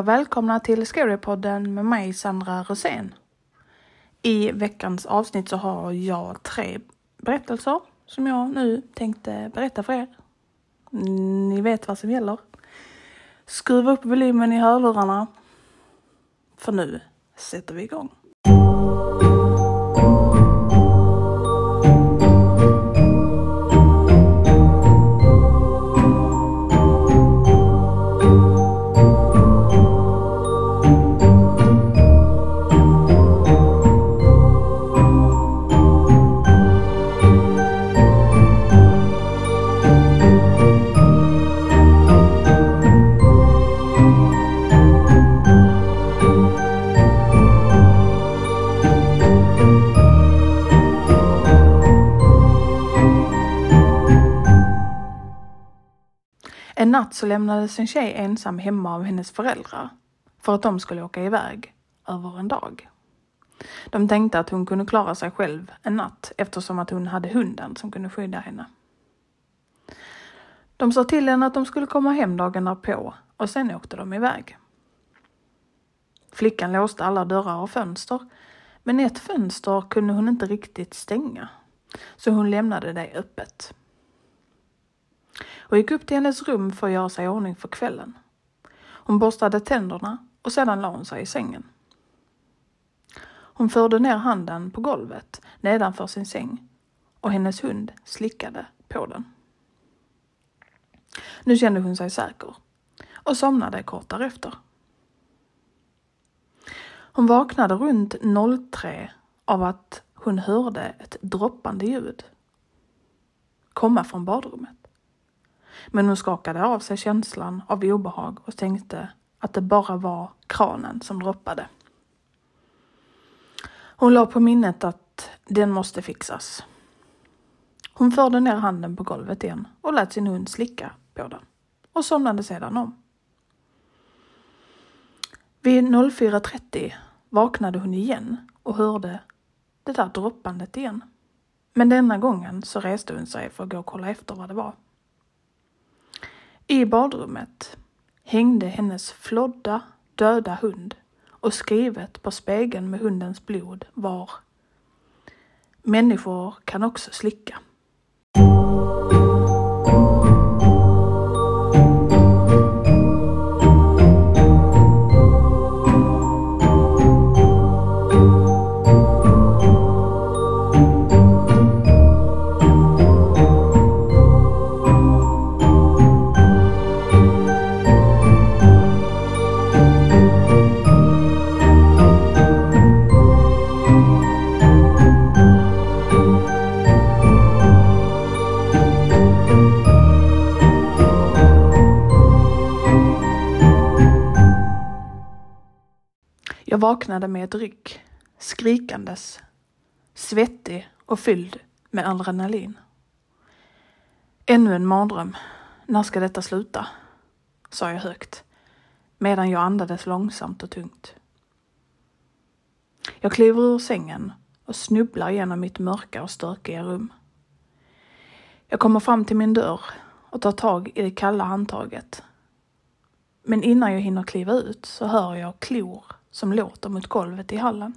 Och välkomna till Scarypodden med mig Sandra Rosén. I veckans avsnitt så har jag tre berättelser som jag nu tänkte berätta för er. Ni vet vad som gäller. Skruva upp volymen i hörlurarna. För nu sätter vi igång. En natt så lämnades en tjej ensam hemma av hennes föräldrar för att de skulle åka iväg över en dag. De tänkte att hon kunde klara sig själv en natt eftersom att hon hade hunden som kunde skydda henne. De sa till henne att de skulle komma hem dagen därpå och sen åkte de iväg. Flickan låste alla dörrar och fönster men ett fönster kunde hon inte riktigt stänga så hon lämnade det öppet och gick upp till hennes rum för att göra sig i ordning för kvällen. Hon borstade tänderna och sedan la hon sig i sängen. Hon förde ner handen på golvet nedanför sin säng och hennes hund slickade på den. Nu kände hon sig säker och somnade kort därefter. Hon vaknade runt 03 av att hon hörde ett droppande ljud komma från badrummet. Men hon skakade av sig känslan av obehag och tänkte att det bara var kranen som droppade. Hon la på minnet att den måste fixas. Hon förde ner handen på golvet igen och lät sin hund slicka på den och somnade sedan om. Vid 04.30 vaknade hon igen och hörde det där droppandet igen. Men denna gången så reste hon sig för att gå och kolla efter vad det var. I badrummet hängde hennes flodda, döda hund och skrivet på spegeln med hundens blod var Människor kan också slicka. Jag vaknade med ett ryck, skrikandes, svettig och fylld med adrenalin. Ännu en mardröm. När ska detta sluta? sa jag högt, medan jag andades långsamt och tungt. Jag kliver ur sängen och snubblar genom mitt mörka och stökiga rum. Jag kommer fram till min dörr och tar tag i det kalla handtaget. Men innan jag hinner kliva ut så hör jag klor som låter mot golvet i hallen.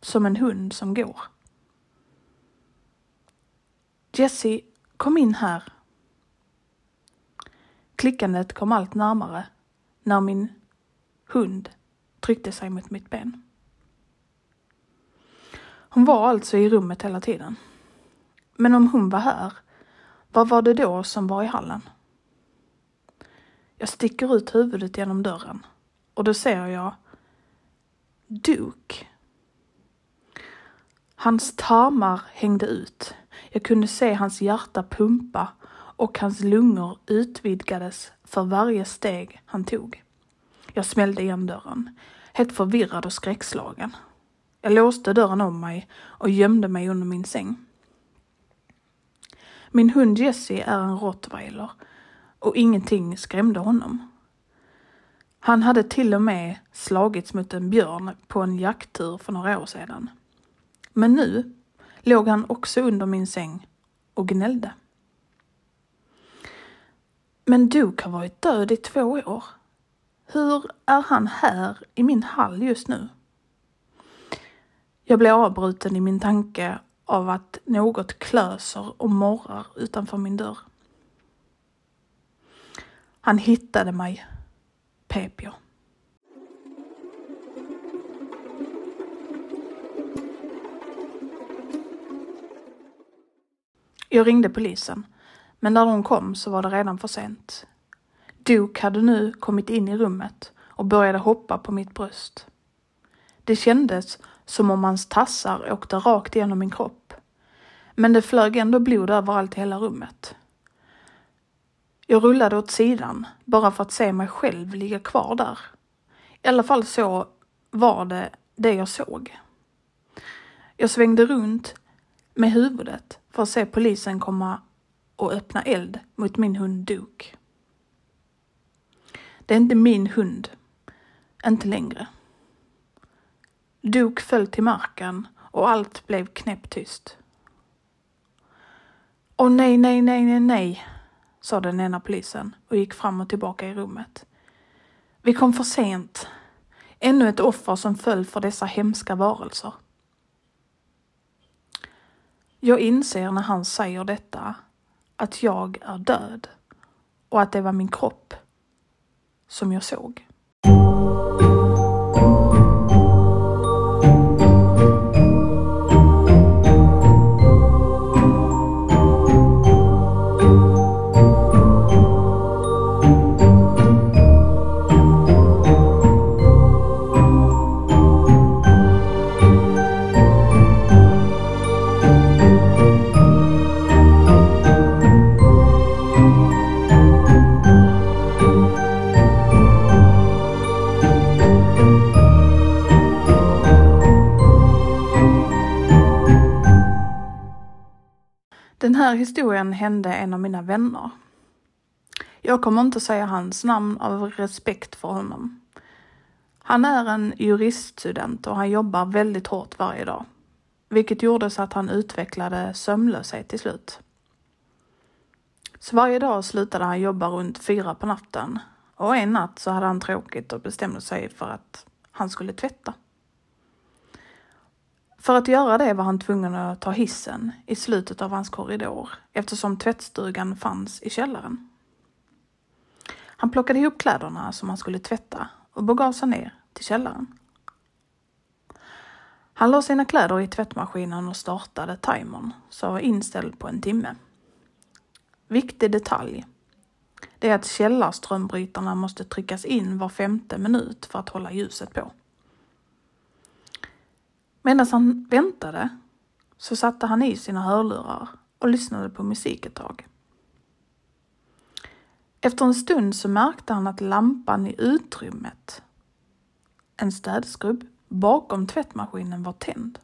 Som en hund som går. Jessie, kom in här. Klickandet kom allt närmare när min hund tryckte sig mot mitt ben. Hon var alltså i rummet hela tiden. Men om hon var här, vad var det då som var i hallen? Jag sticker ut huvudet genom dörren och då ser jag Duke. Hans tarmar hängde ut. Jag kunde se hans hjärta pumpa och hans lungor utvidgades för varje steg han tog. Jag smällde igen dörren, helt förvirrad och skräckslagen. Jag låste dörren om mig och gömde mig under min säng. Min hund Jessie är en rottweiler och ingenting skrämde honom. Han hade till och med slagits mot en björn på en jakttur för några år sedan. Men nu låg han också under min säng och gnällde. Men Duke har varit död i två år. Hur är han här i min hall just nu? Jag blir avbruten i min tanke av att något klöser och morrar utanför min dörr. Han hittade mig, pep jag. Jag ringde polisen, men när de kom så var det redan för sent. Duke hade nu kommit in i rummet och började hoppa på mitt bröst. Det kändes som om hans tassar åkte rakt igenom min kropp. Men det flög ändå blod överallt i hela rummet. Jag rullade åt sidan bara för att se mig själv ligga kvar där. I alla fall så var det det jag såg. Jag svängde runt med huvudet för att se polisen komma och öppna eld mot min hund Duke. Det är inte min hund. Inte längre. Duke föll till marken och allt blev knäpptyst. Åh nej, nej, nej, nej, nej, sa den ena polisen och gick fram och tillbaka i rummet. Vi kom för sent. Ännu ett offer som föll för dessa hemska varelser. Jag inser när han säger detta att jag är död och att det var min kropp som jag såg. Här historien hände en av mina vänner. Jag kommer inte säga hans namn av respekt för honom. Han är en juriststudent och han jobbar väldigt hårt varje dag, vilket gjorde så att han utvecklade sömnlöshet till slut. Så varje dag slutade han jobba runt fyra på natten och en natt så hade han tråkigt och bestämde sig för att han skulle tvätta. För att göra det var han tvungen att ta hissen i slutet av hans korridor eftersom tvättstugan fanns i källaren. Han plockade ihop kläderna som han skulle tvätta och begav sig ner till källaren. Han la sina kläder i tvättmaskinen och startade timern som var inställd på en timme. Viktig detalj. Det är att källarströmbrytarna måste tryckas in var femte minut för att hålla ljuset på. Medan han väntade så satte han i sina hörlurar och lyssnade på musik ett tag. Efter en stund så märkte han att lampan i utrymmet, en städskrubb, bakom tvättmaskinen var tänd.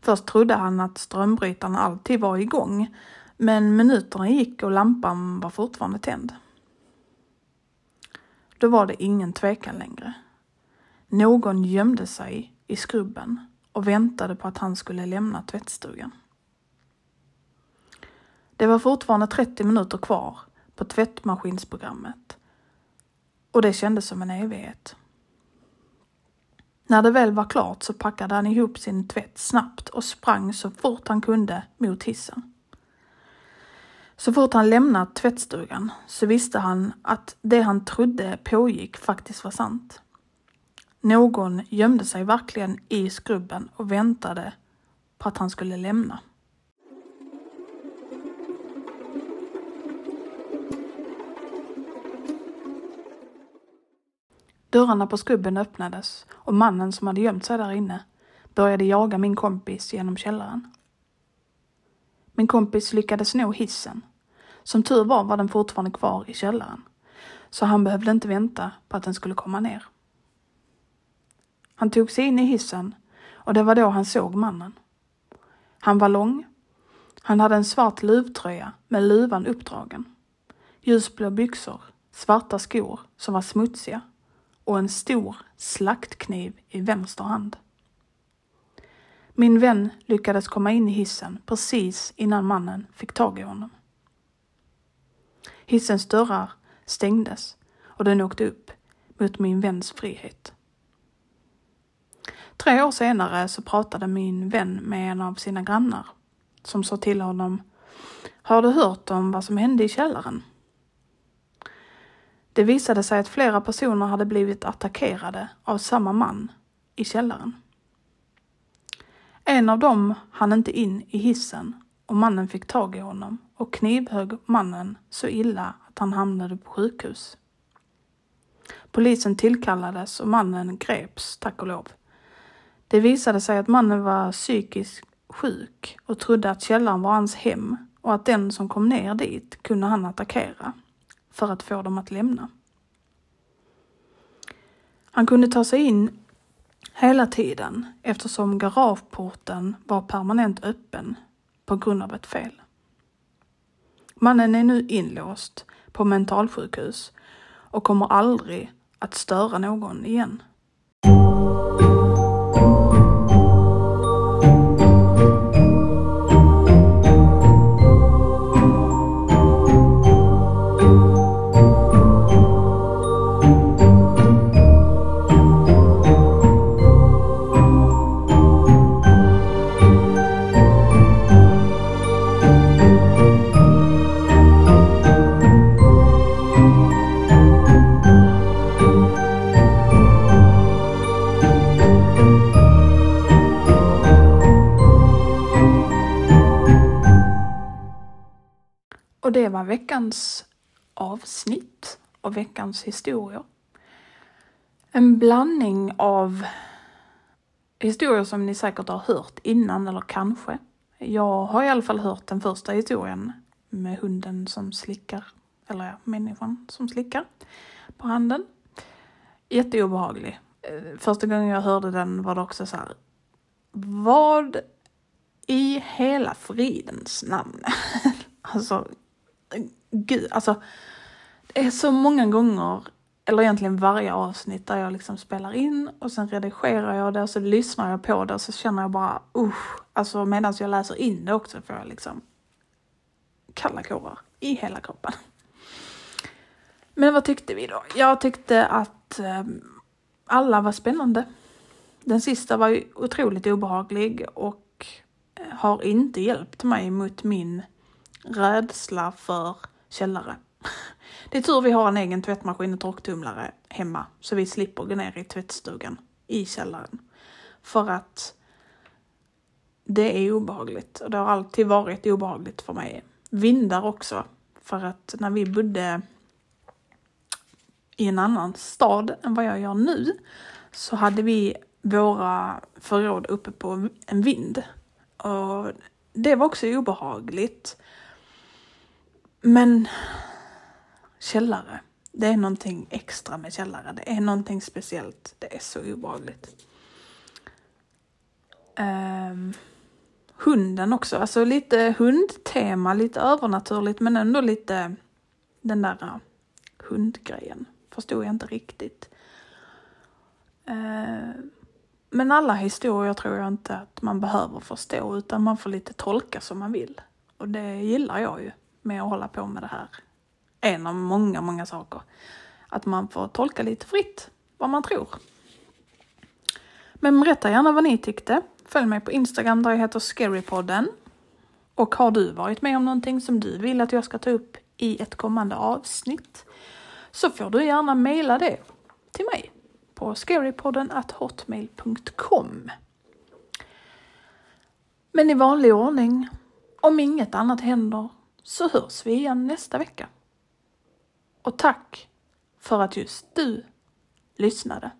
Först trodde han att strömbrytaren alltid var igång, men minuterna gick och lampan var fortfarande tänd. Då var det ingen tvekan längre. Någon gömde sig i skrubben och väntade på att han skulle lämna tvättstugan. Det var fortfarande 30 minuter kvar på tvättmaskinsprogrammet och det kändes som en evighet. När det väl var klart så packade han ihop sin tvätt snabbt och sprang så fort han kunde mot hissen. Så fort han lämnat tvättstugan så visste han att det han trodde pågick faktiskt var sant. Någon gömde sig verkligen i skrubben och väntade på att han skulle lämna. Dörrarna på skrubben öppnades och mannen som hade gömt sig där inne började jaga min kompis genom källaren. Min kompis lyckades nå hissen. Som tur var var den fortfarande kvar i källaren, så han behövde inte vänta på att den skulle komma ner. Han tog sig in i hissen och det var då han såg mannen. Han var lång. Han hade en svart luvtröja med luvan uppdragen. Ljusblå byxor, svarta skor som var smutsiga och en stor slaktkniv i vänster hand. Min vän lyckades komma in i hissen precis innan mannen fick tag i honom. Hissens dörrar stängdes och den åkte upp mot min väns frihet. Tre år senare så pratade min vän med en av sina grannar som sa till honom Har du hört om vad som hände i källaren? Det visade sig att flera personer hade blivit attackerade av samma man i källaren. En av dem hann inte in i hissen och mannen fick tag i honom och knivhögg mannen så illa att han hamnade på sjukhus. Polisen tillkallades och mannen greps, tack och lov. Det visade sig att mannen var psykiskt sjuk och trodde att källaren var hans hem och att den som kom ner dit kunde han attackera för att få dem att lämna. Han kunde ta sig in hela tiden eftersom garageporten var permanent öppen på grund av ett fel. Mannen är nu inlåst på mentalsjukhus och kommer aldrig att störa någon igen. Det var veckans avsnitt och veckans historier. En blandning av historier som ni säkert har hört innan eller kanske. Jag har i alla fall hört den första historien med hunden som slickar, eller ja, människan som slickar på handen. Jätteobehaglig. Eh, första gången jag hörde den var det också så här, vad i hela fridens namn? alltså, gud, alltså det är så många gånger, eller egentligen varje avsnitt där jag liksom spelar in och sen redigerar jag det och så lyssnar jag på det och så känner jag bara usch, alltså medan jag läser in det också får jag liksom kalla kårar i hela kroppen. Men vad tyckte vi då? Jag tyckte att eh, alla var spännande. Den sista var ju otroligt obehaglig och eh, har inte hjälpt mig mot min rädsla för källare. Det är tur vi har en egen tvättmaskin och torktumlare hemma så vi slipper gå ner i tvättstugan i källaren. För att det är obehagligt och det har alltid varit obehagligt för mig. Vindar också. För att när vi bodde i en annan stad än vad jag gör nu så hade vi våra förråd uppe på en vind. Och det var också obehagligt. Men källare, det är någonting extra med källare. Det är någonting speciellt. Det är så obehagligt. Um, hunden också, alltså lite hundtema, lite övernaturligt men ändå lite den där uh, hundgrejen. Förstod jag inte riktigt. Uh, men alla historier tror jag inte att man behöver förstå utan man får lite tolka som man vill. Och det gillar jag ju med att hålla på med det här. En av många, många saker. Att man får tolka lite fritt vad man tror. Men berätta gärna vad ni tyckte. Följ mig på Instagram där jag heter Scarypodden. Och har du varit med om någonting som du vill att jag ska ta upp i ett kommande avsnitt så får du gärna mejla det till mig på scarypodden hotmail.com. Men i vanlig ordning, om inget annat händer, så hörs vi igen nästa vecka. Och tack för att just du lyssnade.